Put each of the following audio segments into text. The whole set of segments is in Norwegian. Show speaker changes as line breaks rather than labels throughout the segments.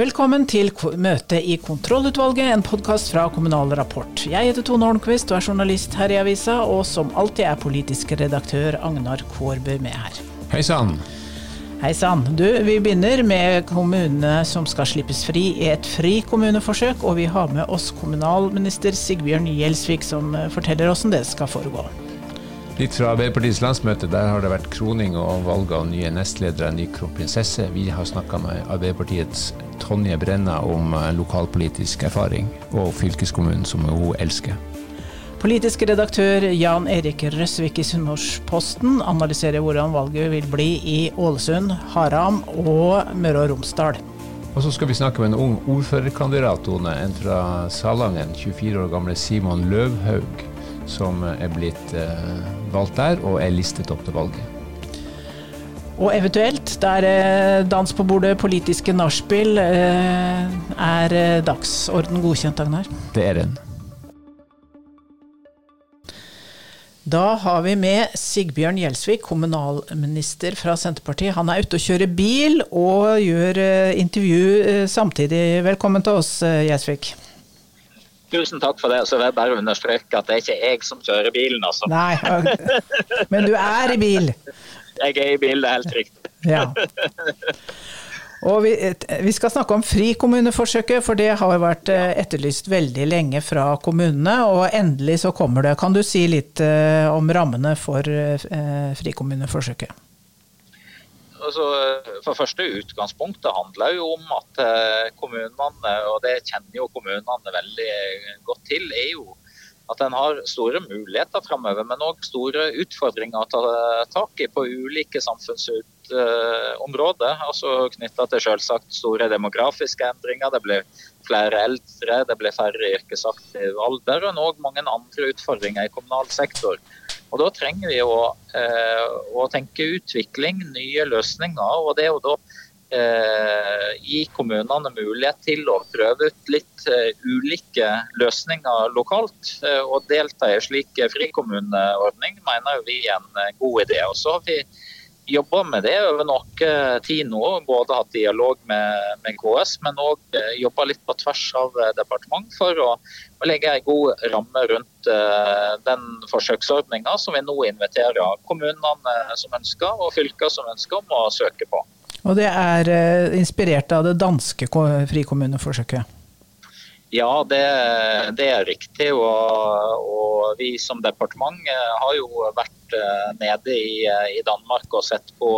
Velkommen til møte i kontrollutvalget, en podkast fra Kommunal Rapport. Jeg heter Tone Holmquist og er journalist her i avisa, og som alltid er politisk redaktør Agnar Kårbø med her.
Hei sann.
Hei sann. Du, vi begynner med kommunene som skal slippes fri i et frikommuneforsøk, og vi har med oss kommunalminister Sigbjørn Gjelsvik som eh, forteller hvordan det skal foregå.
Litt fra Arbeiderpartiets landsmøte. Der har det vært kroning og valg av nye nestledere, ny kronprinsesse. Vi har snakka med Arbeiderpartiets Tonje Brenna om eh, lokalpolitisk erfaring, og fylkeskommunen som hun elsker.
Politisk redaktør Jan Erik Røsvik i Sunnmørsposten analyserer hvordan valget vil bli i Ålesund, Haram og Møre og Romsdal.
Og så skal vi snakke med en ung ordførerkandidat, en fra Salangen, 24 år gamle Simon Løvhaug som er blitt eh, valgt der, og er listet opp til valget.
Og eventuelt, der eh, dans på bordet, politiske nachspiel, eh, er eh, dagsorden godkjent, Agnar?
Det er den.
Da har vi med Sigbjørn Gjelsvik, kommunalminister fra Senterpartiet. Han er ute og kjører bil og gjør intervju samtidig. Velkommen til oss, Gjelsvik.
Tusen takk for det. Så vil jeg bare understreke at det er ikke jeg som kjører bilen, altså.
Nei, men du er i bil?
Jeg er i bil, det er helt riktig.
Ja. Og vi, vi, skal snakke om frikommuneforsøket, for det har vært eh, etterlyst veldig lenge fra kommunene. Og endelig så kommer det. Kan du si litt eh, om rammene for eh, frikommuneforsøket?
altså, for første Utgangspunktet handler jo om at kommunene, og det kjenner jo kommunene veldig godt til, er jo at en har store muligheter framover, men òg store utfordringer å ta tak i på ulike samfunnsområder. altså Knytta til selvsagt store demografiske endringer. Det blir flere eldre, det blir færre yrkesaktiv alder, og òg mange andre utfordringer i kommunal sektor. Og Da trenger vi å, eh, å tenke utvikling, nye løsninger. og det er jo da eh, gi kommunene mulighet til å prøve ut litt eh, ulike løsninger lokalt. Eh, og delta i en slik frikommuneordning mener vi er en eh, god idé. Og så har vi jobba med det over noe tid nå. Både hatt dialog med, med KS, men òg eh, jobba litt på tvers av eh, departement for å, å legge en god ramme rundt uh, den forsøksordninga som vi nå inviterer kommunene som ønsker, og fylker som ønsker om å søke på.
Og det er uh, inspirert av det danske frikommuneforsøket?
Ja, det, det, er riktig. Og, og, vi som departement har jo vært eh, nede i, i Danmark og sett på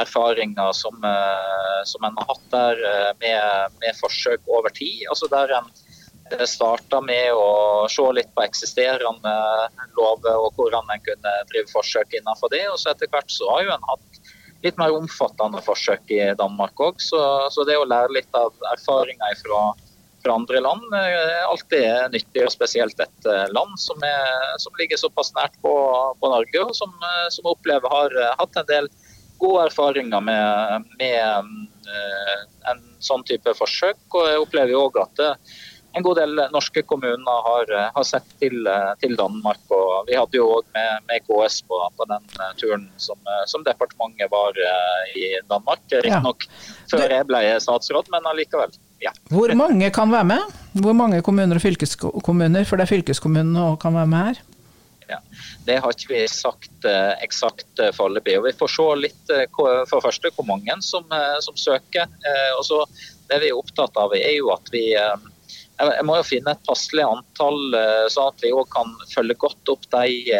erfaringer som, eh, som en har hatt der eh, med, med forsøk over tid. Altså der en starta med å se litt på eksisterende lover og hvordan en kunne drive forsøk innenfor det. Og så etter hvert så har jo en hatt litt mer omfattende forsøk i Danmark òg. Så, så, det å lære litt av erfaringer fra fra andre land er alltid nyttig, og spesielt et eh, land som, er, som ligger såpass nært på, på Norge, og som, eh, som opplever har eh, hatt en del gode erfaringer med, med en sånn type forsøk. Og jeg opplever også at en god del norske kommuner har, har sett til, til, Danmark. og Vi hadde jo òg med, med, KS på, på, den turen som, som departementet var i Danmark. Riktignok ja. før jeg ble statsråd, men allikevel
ja. Hvor mange kan være med? Hvor mange kommuner og fylkeskommuner, for det er fylkeskommunene òg kan være med her?
Ja, Det har ikke vi sagt eh, eksakt eh, foreløpig. Vi får se litt eh, for første hvor mange som, eh, som søker. Eh, og så Det vi er opptatt av, er jo at vi eh, jeg må jo finne et passelig antall, sånn at vi òg kan følge godt opp de,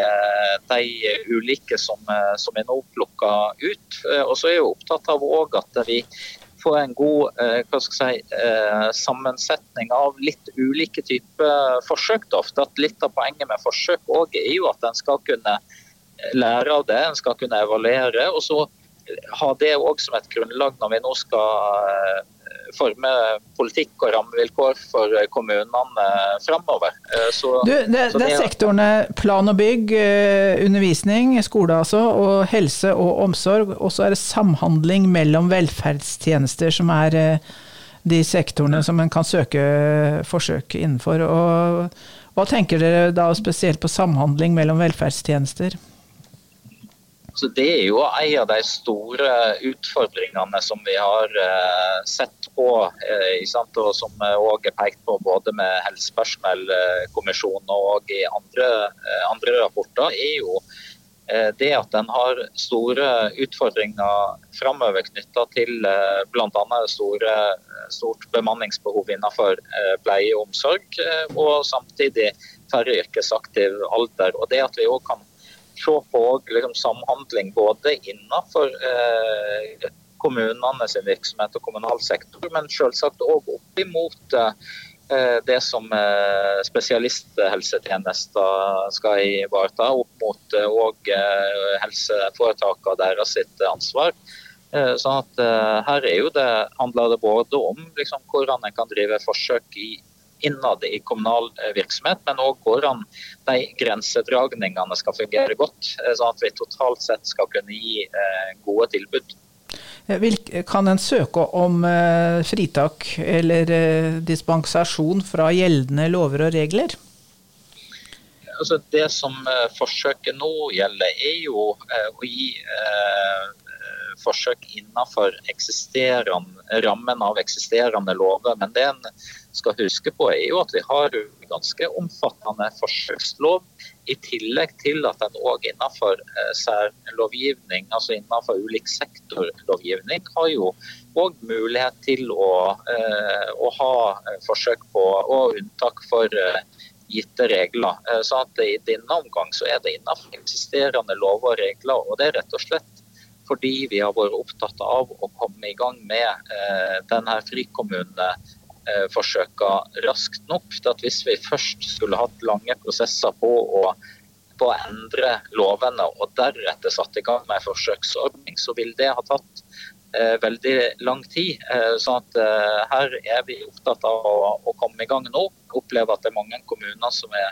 de ulike som, som er nå plukka ut. Og så er jeg opptatt av at vi får en god eh, si, eh, sammensetning av litt ulike typer forsøk. Ofte at Litt av poenget med forsøk er jo at en skal kunne lære av det, en skal kunne evaluere. og så ha det òg som et grunnlag når vi nå skal eh, forme politikk og rammevilkår for kommunene framover.
det, det, det, er sektorene plan og bygg, eh, undervisning, skole altså, og helse og omsorg. Og så er det samhandling mellom velferdstjenester som er eh, de sektorene som en kan søke forsøk innenfor. Og hva tenker dere da spesielt på samhandling mellom velferdstjenester?
Det er jo en av de store utfordringene som vi har eh, sett på, eh, og som òg er pekt på både med helsepersonellkommisjonen og i andre, eh, andre rapporter, er jo eh, det at en har store utfordringer framover knytta til eh, bl.a. Stort bemanningsbehov innenfor eh, pleie og omsorg, og samtidig færre yrkesaktiv alder. Og det at vi også kan se på liksom, samhandling både innenfor eh, kommunene sin virksomhet og kommunal sektor, men selvsagt òg opp imot eh, det som eh, spesialisthelsetjenester skal ivareta, opp mot òg eh, helseforetakene og deres sitt ansvar. Eh, sånn at eh, her er jo det, handler det både om liksom, hvordan en kan drive forsøk i innad i kommunal eh, virksomhet, men òg hvordan de grensedragningene skal fungere godt, eh, sånn at vi totalt sett skal kunne gi eh, gode tilbud.
Kan en søke om fritak eller dispensasjon fra gjeldende lover og regler?
Altså det som forsøket nå gjelder, er jo å gi forsøk innenfor rammen av eksisterende lover. Men det en skal huske på, er jo at vi har ganske omfattende forsøkslov. I tillegg til at en òg innenfor eh, særlovgivning, altså innenfor ulik sektorlovgivning, har jo òg mulighet til å, eh, å, ha forsøk på og unntak for eh, gitte regler. Så at I denne omgang så er det innenfor eksisterende lover og regler. og det er rett og slett fordi vi har vært opptatt av å komme i gang med eh, denne frikommuneforsøkene raskt nok. til at Hvis vi først skulle hatt lange prosesser på å, på å endre lovene og deretter satt i gang med forsøksordning, så vil det ha tatt eh, veldig lang tid. Eh, sånn at eh, Her er vi opptatt av å, å komme i gang nå. Opplever at det er mange kommuner som er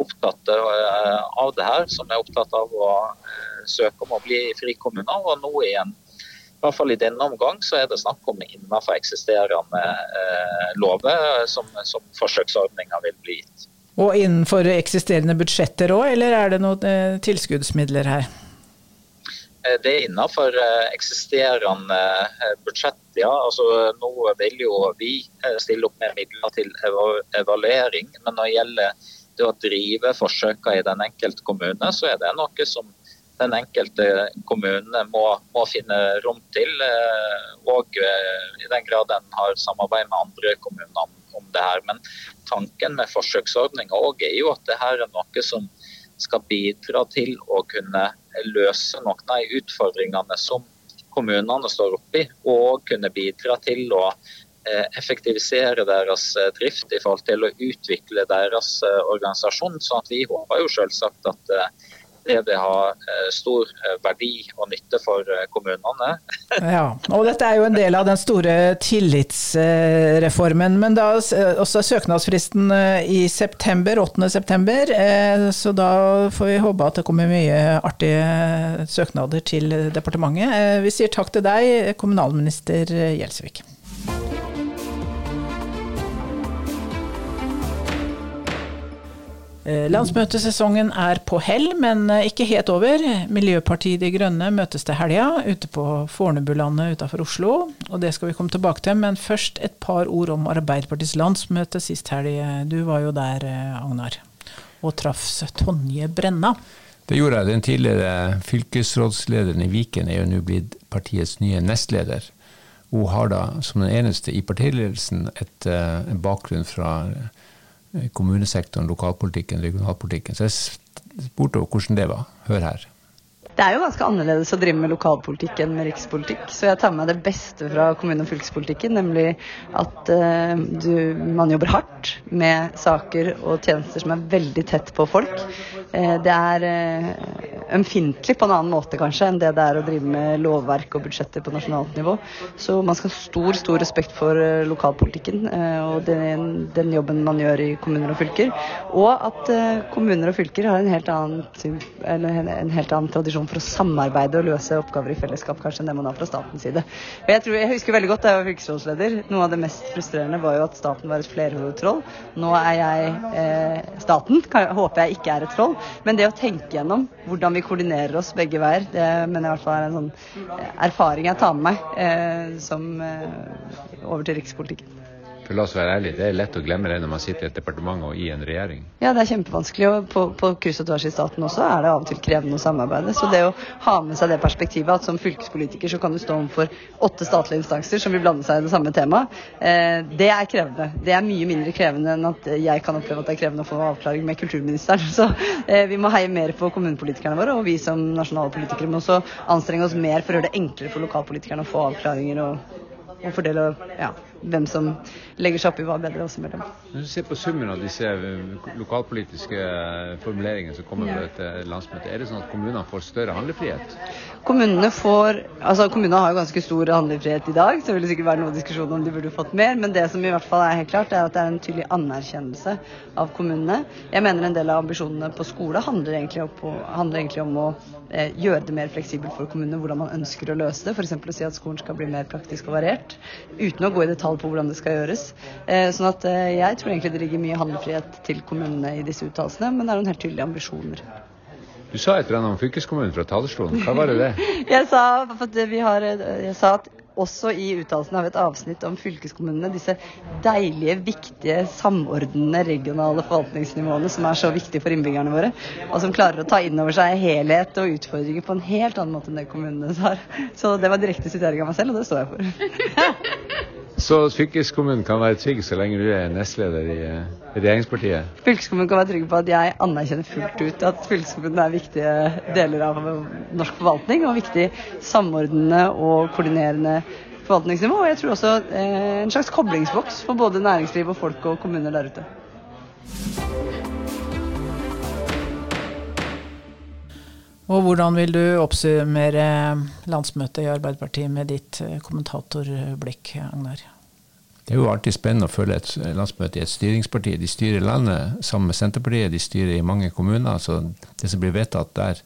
opptatt eh, av det her, som er opptatt av å eh, søke om å bli frikommuner. Og nå igjen, i hvert fall i denne omgang, så er det snakk om innenfor eksisterende eh, lover som, som forsøksordninga vil bli gitt.
Og innenfor eksisterende budsjetter òg, eller er det noen eh, tilskuddsmidler her?
Det er innenfor eksisterende budsjett, ja. Altså, nå vil jo vi stille opp med midler til evaluering. Men når det gjelder det å drive forsøkene i den enkelte kommune, så er det noe som den enkelte kommune må, må finne rom til. Eh, og eh, i den grad en har samarbeid med andre kommuner om det her. Men tanken med forsøksordninga er jo at det her er noe som skal bidra til å kunne løse noen av utfordringene som kommunene står oppi, og kunne bidra til å effektivisere deres eh, drift i forhold til å utvikle deres eh, organisasjon. Så vi håper jo selvsagt at det vil ha stor verdi og nytte for kommunene.
ja, og Dette er jo en del av den store tillitsreformen. Men da også søknadsfristen i september, 8. september, så da får vi håpe at det kommer mye artige søknader til departementet. Vi sier takk til deg, kommunalminister Gjelsvik. Eh, landsmøtesesongen er på hell, men eh, ikke helt over. Miljøpartiet De Grønne møtes til helga ute på Fornebulandet utenfor Oslo. og Det skal vi komme tilbake til, men først et par ord om Arbeiderpartiets landsmøte sist helg. Du var jo der, eh, Agnar, og traff Tonje Brenna.
Det gjorde jeg. Den tidligere fylkesrådslederen i Viken er jo nå blitt partiets nye nestleder. Hun har da som den eneste i partiledelsen et, en bakgrunn fra Eh, kommunesektoren, lokalpolitikken, regionalpolitikken. Så jeg spurte henne hvordan det var. Hør her.
Det er jo ganske annerledes å drive med lokalpolitikk enn med rikspolitikk. Så jeg tar med meg det beste fra kommune- og fylkespolitikken, nemlig at uh, du, man jobber hardt med saker og tjenester som er veldig tett på folk. Uh, det er uh, ømfintlig på en annen måte kanskje enn det det er å drive med lovverk og budsjetter på nasjonalt nivå. Så man skal ha stor, stor respekt for lokalpolitikken og den, den, jobben man gjør i kommuner og fylker. Og at kommuner og fylker har en helt, annen, en helt annen tradisjon for å samarbeide og løse oppgaver i fellesskap kanskje enn det man har fra statens side. Og jeg, tror, jeg husker veldig godt da jeg var fylkesrådsleder, noe av det mest frustrerende var jo at staten var et flerhovedtroll. Nå er jeg staten, håper jeg ikke er et troll. Men det å tenke gjennom hvordan vi koordinerer oss begge veier. Det mener jeg i hvert fall er en sånn erfaring jeg tar med meg eh, som eh, over til rikspolitikken.
For la oss være ærlige, Det er lett å glemme det når man sitter i et departement og i en regjering.
Ja, det er kjempevanskelig. Og på, på kryss og tvers i staten også er det av og til krevende å samarbeide. Så det å ha med seg det perspektivet at som fylkespolitiker så kan du stå overfor åtte statlige instanser som vil blande seg i det samme temaet, eh, det er krevende. Det er mye mindre krevende enn at jeg kan oppleve at det er krevende å få avklaring med kulturministeren. Så eh, vi må heie mer på kommunepolitikerne våre, og vi som nasjonale politikere må også anstrenge oss mer for å gjøre det enklere for lokalpolitikerne å få avklaringer og, og fordele ja, hvem som legger seg opp i hva bedre oss imellom.
Når du ser på summen av disse eh, lokalpolitiske formuleringene som kommer på dette landsmøtet, er det sånn at kommunene får større handlefrihet?
Kommunene får, altså kommunene har jo ganske stor handlefrihet i dag, så det vil sikkert være noen diskusjon om de burde fått mer. Men det som i hvert fall er helt klart, er at det er en tydelig anerkjennelse av kommunene. Jeg mener en del av ambisjonene på skole handler egentlig om, handler egentlig om å eh, gjøre det mer fleksibelt for kommunene hvordan man ønsker å løse det. F.eks. å si at skolen skal bli mer praktisk og variert, uten å gå i detalj på hvordan det skal gjøres. Eh, sånn at eh, jeg tror egentlig det ligger mye handlefrihet til kommunene i disse uttalelsene, men det er noen helt tydelige ambisjoner.
Du sa et eller annet om fylkeskommunen fra talerstolen. Hva var det det?
jeg, sa, har, jeg sa at også i uttalelsen har vi et avsnitt om fylkeskommunene. Disse deilige, viktige, samordnende regionale forvaltningsnivåene som er så viktige for innbyggerne våre. Og som klarer å ta inn over seg helhet og utfordringer på en helt annen måte enn det kommunene har. Så det var direkte sitering av meg selv, og det står jeg for.
Så fylkeskommunen kan være trygg så lenge du er nestleder i eh, regjeringspartiet?
Fylkeskommunen kan være trygg på at jeg anerkjenner fullt ut at fylkeskommunen er viktige deler av norsk forvaltning, og viktig samordnende og koordinerende forvaltningsnivå. Og jeg tror også eh, en slags koblingsboks for både næringsliv og folk og kommuner der ute.
Og hvordan vil du oppsummere landsmøtet i Arbeiderpartiet med ditt eh, kommentatorblikk, Agnar?
Det er jo alltid spennende å følge et landsmøte i et styringsparti. De styrer landet sammen med Senterpartiet, de styrer i mange kommuner. Så det som blir vedtatt der,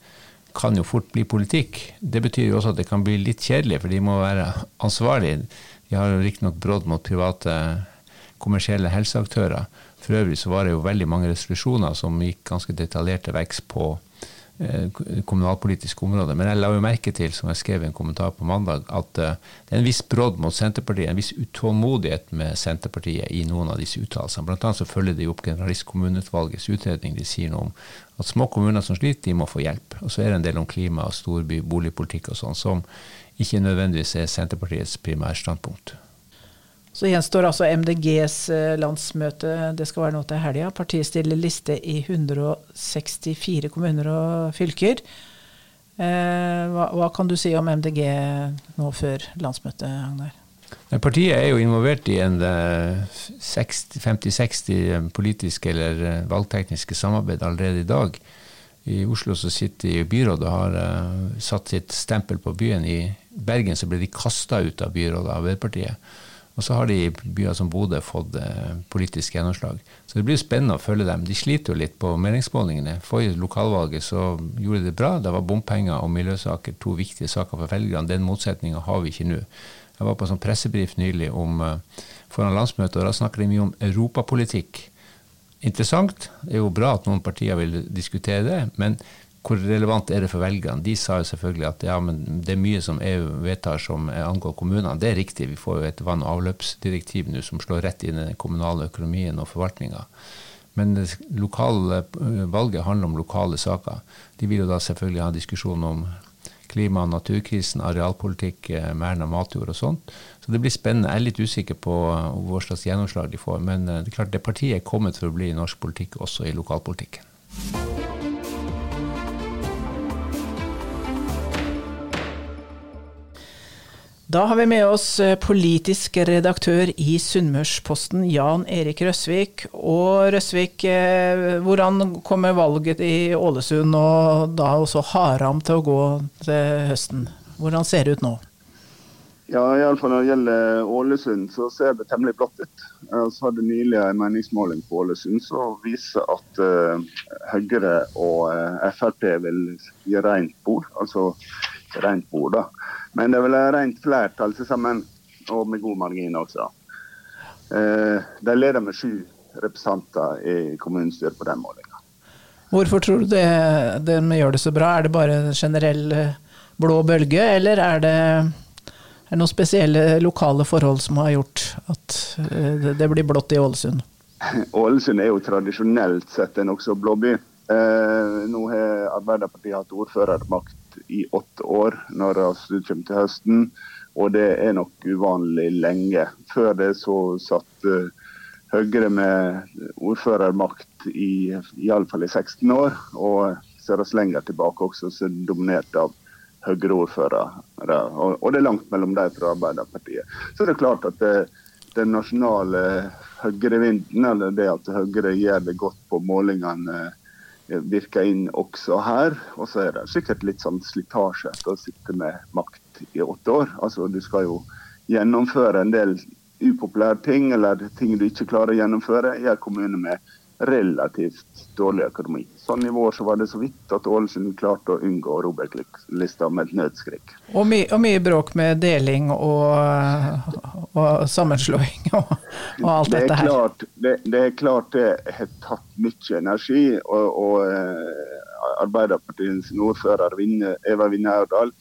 kan jo fort bli politikk. Det betyr jo også at det kan bli litt kjedelig, for de må være ansvarlige. De har jo riktignok brodd mot private kommersielle helseaktører. For øvrig så var det jo veldig mange resolusjoner som gikk ganske detaljert til på Eh, området. Men jeg la jo merke til, som jeg skrev i en kommentar på mandag, at eh, det er en viss brodd mot Senterpartiet, en viss utålmodighet med Senterpartiet i noen av disse uttalelsene. Blant annet så følger de opp generalistkommuneutvalgets utredning. De sier noe om at små kommuner som sliter, de må få hjelp. Og så er det en del om klima og storby, boligpolitikk og sånn, som ikke nødvendigvis er Senterpartiets primærstandpunkt.
Så gjenstår altså MDGs eh, landsmøte. Det skal være nå til helga. Partiet stiller liste i 164 kommuner og fylker. Eh, hva, hva, kan du si om MDG nå før landsmøtet, Agnar?
Partiet er jo involvert i en 50-60 eh, politiske eller valgtekniske samarbeid allerede i dag. I Oslo så sitter byrådet og har satt sitt stempel på byen. I Bergen så ble de kasta ut av byrådet av Arbeiderpartiet. Og så har de i byer som Bodø fått eh, politisk gjennomslag. Så det blir spennende å følge dem. De sliter jo litt på meningsmålingene. Forrige lokalvalget så gjorde de det bra. Det var bompenger og miljøsaker to viktige saker for velgerne. Den motsetninga har vi ikke nå. Jeg var på sånn pressebrief nylig om, eh, foran landsmøtet, og da snakker de mye om europapolitikk. Interessant. Det er jo bra at noen partier vil diskutere det, men hvor relevant er det for velgerne? De sa jo selvfølgelig at ja, det er mye som EU vedtar som angår kommunene. Det er riktig, vi får jo et vann- og avløpsdirektiv nå som slår rett inn i den kommunale økonomien og forvaltninga. Men lokale eh, valget handler om lokale saker. De vil jo da selvfølgelig ha diskusjon om klima- og naturkrisen, arealpolitikk, eh, vern av matjord og sånt. Så det blir spennende. Jeg er litt usikker på eh, hva slags gjennomslag de får. Men det er klart det partiet er kommet for å bli i norsk politikk, også i lokalpolitikken.
Da har vi med oss eh, politisk redaktør i Sunnmørsposten, Jan Erik Røsvik. Og Røsvik, eh, hvordan kommer valget i Ålesund og da også Haram til å gå til høsten? Hvordan ser det ut nå?
Ja, iallfall når det gjelder Ålesund, så ser det temmelig blått ut. Jeg hadde nylig en meningsmåling på Ålesund som viser at uh, Høyre og uh, Frp vil gi rent bord. Altså rent bord, da. Men det er vel rent flertall til sammen, og med god margin også. Eh, de leder med sju representanter i kommunestyret på den målinga.
Hvorfor tror du det, de gjør det så bra? Er det bare en generell blå bølge, eller er det, er det noen spesielle lokale forhold som har gjort at det blir blått i Ålesund?
Ålesund er jo tradisjonelt sett en nokså blå by. Eh, nå har Arbeiderpartiet hatt ordførermakt i åtte år når vi kommer til høsten, og det er nok uvanlig lenge. Før det så satt uh, Høyre med ordførermakt i iallfall i 16 år, og ser oss lenger tilbake også, så er dominert av Høyre-ordførere. Og, det er langt mellom de fra Arbeiderpartiet. Så det er klart at det, den nasjonale høyrevinden, eller det at Høyre gjør det godt på målingene, eh, virker inn også her. Og så er det sikkert litt sånn slitasje etter å sitte med makt i åtte år. Altså, Du skal jo gjennomføre en del upopulære ting, eller ting du ikke klarer å gjennomføre, i en kommune med relativt dårlig økonomi. Sånn i vår så var det så vidt at Ålesund klarte å unngå Robek-lista med et nødskrik.
Og, my, og, mye bråk med deling og, og sammenslåing og, og, alt
det
dette her.
Klart, det, det, er klart det har tatt mye energi. Og, og Arbeiderpartiets ordfører Eva Vinne Aurdal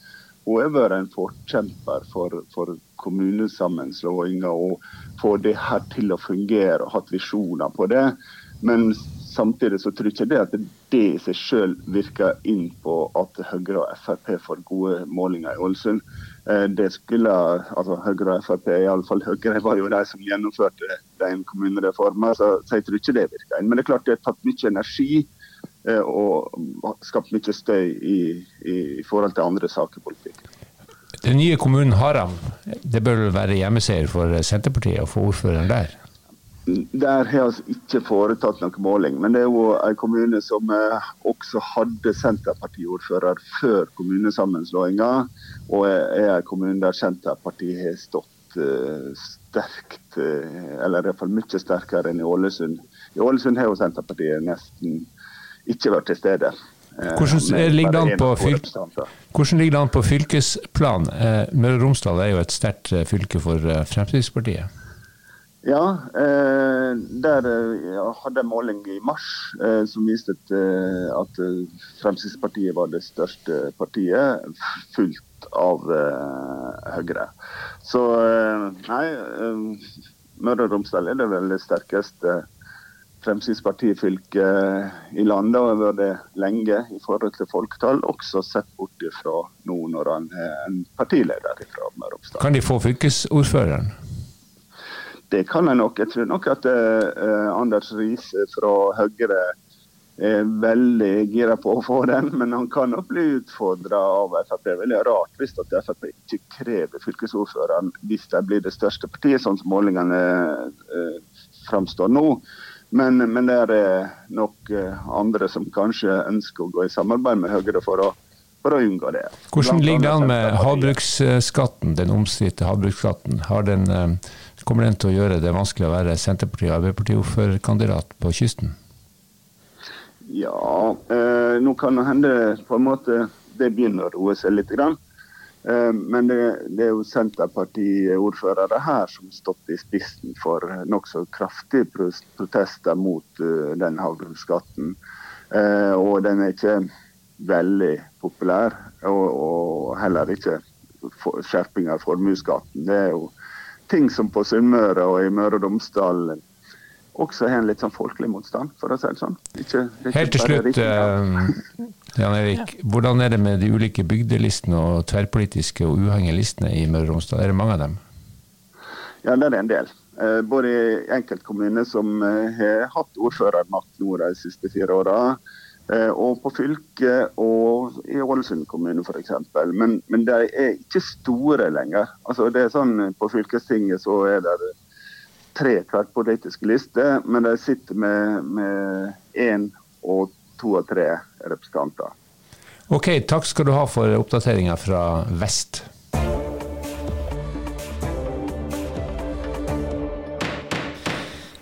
hun har vært en forkjemper for, for kommunesammenslåinger og få det her til å fungere og hatt visjoner på det. Men samtidig så tror jeg ikke det at det i seg selv virker inn på at Høyre og Frp får gode målinger i Ålesund. Eh, det skulle, altså Høyre og Frp, iallfall Høyre, var jo de som gjennomførte den kommunereformen, så jeg tror ikke det virker inn. Men det er klart det har tatt mye energi eh, og skapt mye støy i, i, i forhold til andre saker i politikken.
Den nye kommunen Haram, det bør vel være hjemmeseier for Senterpartiet å få ordføreren der?
Der har vi ikke foretatt noen måling, men det er jo en kommune som eh, også hadde Senterpartiordfører før kommunesammenslåinga, og er en kommune der Senterpartiet har stått uh, sterkt, uh, eller i hvert fall mye sterkere enn i Ålesund. I Ålesund har jo Senterpartiet nesten ikke vært til stede.
Hvordan ligger, det an på an på fylkesplan? Møre og Romsdal er jo et sterkt fylke for Fremskrittspartiet.
Ja, eh, der hadde jeg måling i mars eh, som viste at, eh, Fremskrittspartiet var det største partiet, fulgt av eh, Høyre. Så eh, nei, eh, Møre og Romsdal er det vel sterkeste Fremskrittspartifylket i landet, og har vært det lenge i forhold til folketall, også sett bort fra nå når han er en partileder fra Møre og Romsdal.
Kan de få fylkesordføreren?
Det kan jeg nok. Jeg tror nok at uh, Anders Riise fra Høyre er veldig gira på å få den, men han kan nok bli utfordra av Frp. Det veldig rart hvis at Frp ikke krever fylkesordføreren hvis de blir det største partiet, sånn som målingene uh, framstår nå. Men, men, det er nok uh, andre som kanskje ønsker å gå i samarbeid med Høyre for å, for å unngå det.
Hvordan ligger det an med havbruksskatten, den omstridte havbruksskatten? Har den Kommer den til å gjøre det vanskelig å være Senterparti- og Arbeiderparti-ordførerkandidat på kysten?
Ja, eh, nå kan det hende på en måte det begynner å roe seg litt. Grann. Eh, men det, det, er jo Senterparti-ordførere her som har stått i spissen for nokså kraftige protester mot uh, den havbruksskatten. Eh, og den er ikke veldig populær. Og, og heller ikke skjerping av formuesskatten. Det er jo ting som på Sunnmøre og i Møre og Romsdal også har en litt sånn folkelig motstand, for å si det sånn. Ikke,
ikke Helt til slutt, uh, Jan Erik. Hvordan er det med de ulike bygdelistene og tverrpolitiske og uavhengige listene i Møre og Romsdal? Er det mange av dem?
Ja, det er en del. Uh, både i enkeltkommuner som uh, har hatt ordførermakt nå de siste fire åra, Eh, og på fylket og i Ålesund kommune f.eks. Men, men de er ikke store lenger. Altså det er sånn På fylkestinget så er det tre tverrpolitiske lister, men de sitter med én og to og tre representanter.
Ok, takk skal du ha for oppdateringa fra vest.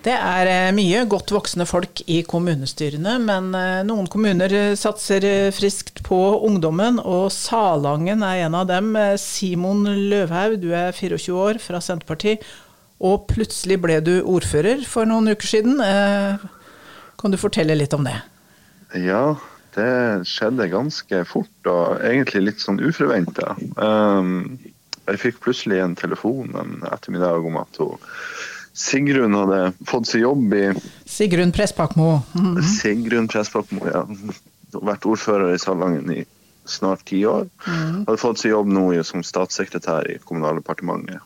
Det er eh, mye godt voksne folk i kommunestyrene, men eh, noen kommuner eh, satser friskt på ungdommen, og Salangen er en av dem. Simon Løvhaug, du er 24 år, fra Senterpartiet, og plutselig ble du ordfører for noen uker siden. Kan du fortelle litt om det?
Ja, det skjedde ganske fort og egentlig litt sånn uforventa. Jeg fikk plutselig en telefon en ettermiddag om at hun, Sigrun hadde fått seg jobb i
Sigrun Pressbakmo.
Mm -hmm. Sigrun Pressbakmo, ja. Vært ordfører i Salangen i snart ti år. Mm. Hadde fått seg jobb nå som statssekretær i Kommunaldepartementet.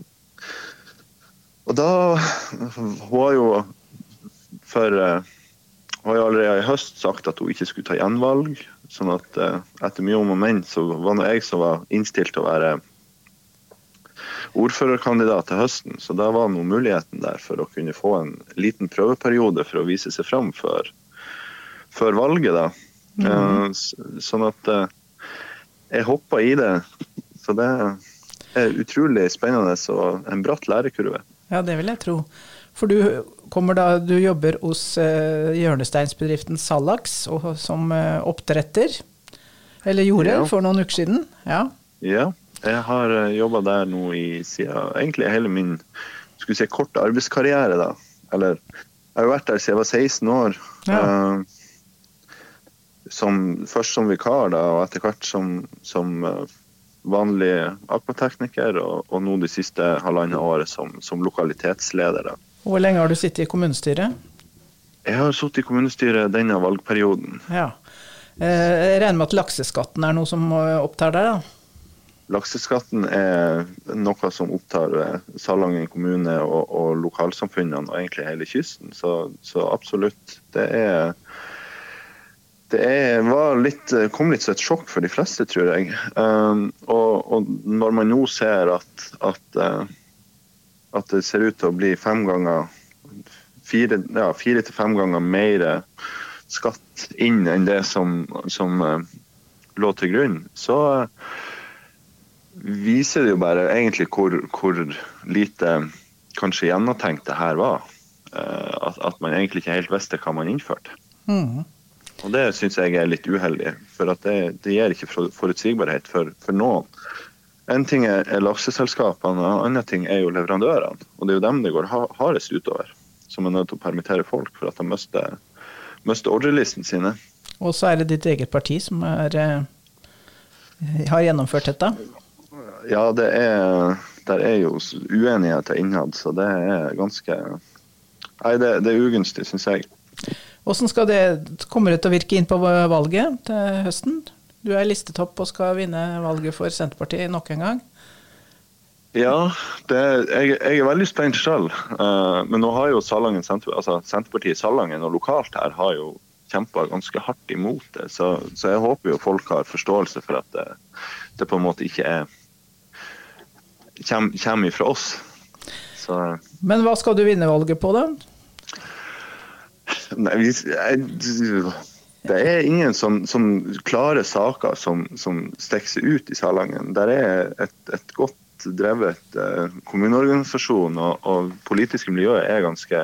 Og da Hun har jo for uh, Hun har jo allerede i høst sagt at hun ikke skulle ta gjenvalg. sånn at uh, etter mye om og men så var det jeg som var innstilt til å være ordførerkandidat til høsten, så da var nå muligheten der for å kunne få en liten prøveperiode for å vise seg fram før, før valget. da. Mm. Sånn at eh, jeg hoppa i det. Så det er utrolig spennende og en bratt lærekurve.
Ja, det vil jeg tro. For du, da, du jobber hos uh, hjørnesteinsbedriften Salax som oppdretter. Eller gjorde ja. for noen uker siden. Ja.
ja. Jeg har eh, jobba der nå i siden egentlig hele min skulle si, korte arbeidskarriere. da. Eller jeg har vært der siden jeg var 16 år. Ja. Uh, som, først som vikar, da, og etter hvert som, som uh, vanlig akvatekniker. Og, og, nå de siste halvannet året som, som lokalitetsleder. Da.
Hvor lenge har du sittet i kommunestyret?
Jeg har sittet i kommunestyret denne valgperioden.
Ja. Jeg regner med at lakseskatten er noe som opptar deg? da?
Lakseskatten er noe som opptar eh, Salangen kommune og, og lokalsamfunnene og egentlig hele kysten. Så, så absolutt. Det er det er, litt, kom litt som et sjokk for de fleste, tror jeg. Um, og, og, når man nå ser at, at, uh, at, det ser ut til å bli fem ganger fire, ja, fire til fem ganger mer skatt inn enn det som, som uh, lå til grunn, så uh, viser det jo bare egentlig hvor, hvor lite kanskje gjennomtenkt det her var. Eh, at, at, man egentlig ikke helt visste hva man innførte. Mm. Og Det syns jeg er litt uheldig, for det, det, gir ikke forutsigbarhet for, for, noen. En ting er, er lakseselskapene, en annen ting er jo leverandørene. Og det er jo dem det går hardest utover. Som er nødt til å permittere folk for at de mister, mister ordrelisten sine.
Og så er det ditt eget parti som er, eh, har gjennomført dette?
Ja, det er, der er jo uenigheter innad, så det er ganske Nei, det, det er ugunstig, syns jeg.
Hvordan skal det, Kommer det til å virke inn på valget til høsten? Du er listetopp og skal vinne valget for Senterpartiet nok en gang.
Ja, det, jeg, jeg, er veldig spent selv. Uh, men nå har jo Salangen, altså Senterpartiet Salangen og lokalt her har jo kjempa ganske hardt imot det. Så, så, jeg håper jo folk har forståelse for at det, det på en måte ikke er kommer, kommer fra oss. Så.
Men hva skal du vinne valget på, da?
Nei, det er ingen som, som klare saker som, som stikker seg ut i Salangen. Der er et, et godt drevet eh, kommuneorganisasjon, og, og politiske miljøet er ganske,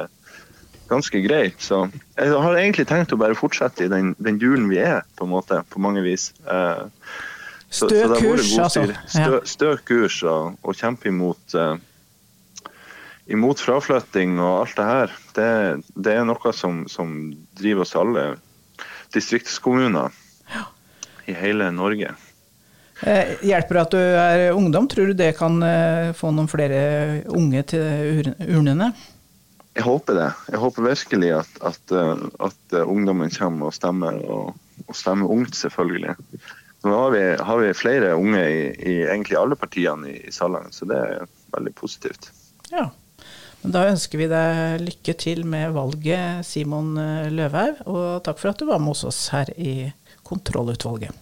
ganske greit. Så jeg har egentlig tenkt å bare fortsette i den, den julen vi er, på en måte, på mange vis. Eh,
Stø kurs, altså.
Stø, stø kurs og, og kjempe imot, uh, imot fraflytting og alt det her. Det, det er noe som, som, driver oss alle distriktskommuner ja. i hele Norge.
Eh, hjelper det at du er ungdom? Tror du det kan eh, få noen flere unge til urnene?
Jeg håper det. Jeg håper virkelig at, at, at ungdommen kommer og stemmer, og, og stemmer ungt, selvfølgelig. Nå har vi, har vi flere unge i, i, egentlig alle partiene i, i Salangen, så det er veldig positivt.
Ja, men Da ønsker vi deg lykke til med valget, Simon eh, Løvhaug. Og takk for at du var med hos oss her i kontrollutvalget.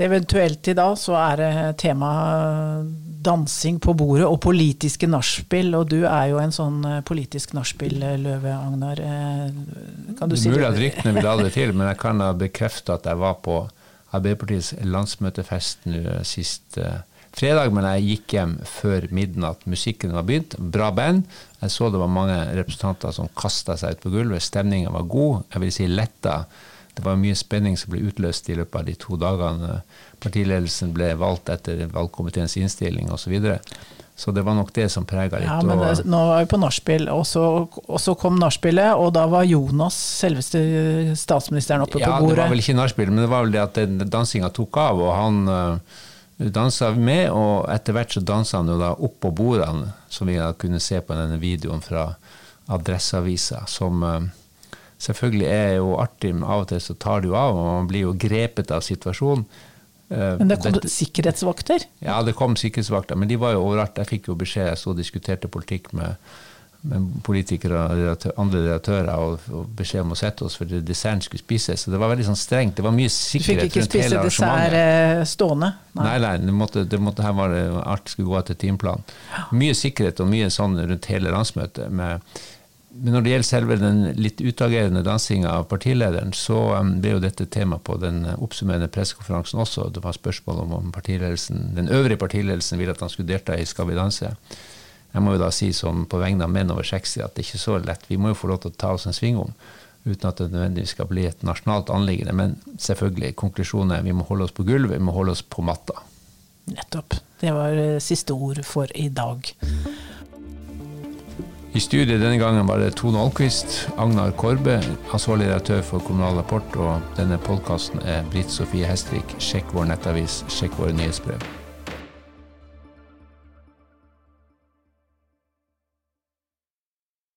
Eventuelt i dag så er temaet tema dansing på bordet og politiske nachspiel. Og du er jo en sånn eh, politisk nachspiel-løve, Agnar. Eh,
kan du si det? Mulig at ryktene vil det til, men jeg kan bekrefte at jeg var på Arbeiderpartiets landsmøtefest nå eh, sist fredag, men jeg gikk hjem før midnatt. Musikken var begynt. Bra band. Jeg så det var mange representanter som kasta seg ut på gulvet. Stemninga var god. Jeg vil si letta. Det var mye spenning som ble utløst i løpet av de to dagene partiledelsen ble valgt etter valgkomiteens innstilling osv. Så, videre. Så det var nok det som prega litt.
Ja, men det, nå er vi på nachspiel, og, og, så kom nachspielet, og da var Jonas, selveste statsministeren, oppe
ja,
på bordet.
Ja, det var vel ikke nachspiel, men det var vel det at dansinga tok av, og han uh, dansa med, og etter hvert så dansa han jo da opp på bordene, som vi da kunne se på denne videoen fra Adresseavisa, som uh, selvfølgelig er jo artig, men av og til så tar det jo av, og man blir jo grepet av situasjonen.
Eh, men det kom det, sikkerhetsvakter?
Ja, det kom sikkerhetsvakter. Men de var jo overalt. Jeg fikk jo beskjed, jeg så og diskuterte politikk med, med politikere og andre redaktører, og, og, beskjed om å sette oss for desserten skulle spises. Så det var veldig sånn strengt. Det var mye sikkerhet
rundt hele arrangementet. Du fikk ikke spise dessert eh, stående?
Nei, nei, nei det måtte, det måtte, her var det, alt skulle gå etter timeplanen. Mye sikkerhet og mye sånn rundt hele landsmøtet. med men når det gjelder selve den litt utagerende dansinga av partilederen, så um, ble jo dette tema på den oppsummerende pressekonferansen også. Det var spørsmål om, om den øvrige partiledelsen ville at han skulle delta i Skal vi danse. Jeg må jo da si som på vegne av menn over 60 at det ikke er så lett. Vi må jo få lov til å ta oss en sving om, uten at det nødvendigvis skal bli et nasjonalt anliggende. Men selvfølgelig, konklusjonen er vi må holde oss på gulvet, vi må holde oss på matta.
Nettopp. Det var eh, siste ord for i dag.
I studiet denne gangen var det Tone Alquist, Agnar Korbe, ansvarlig redaktør for Kommunal Rapport, og denne podkasten er Britt Sofie Hestvik. Sjekk vår nettavis, sjekk våre nyhetsbrev.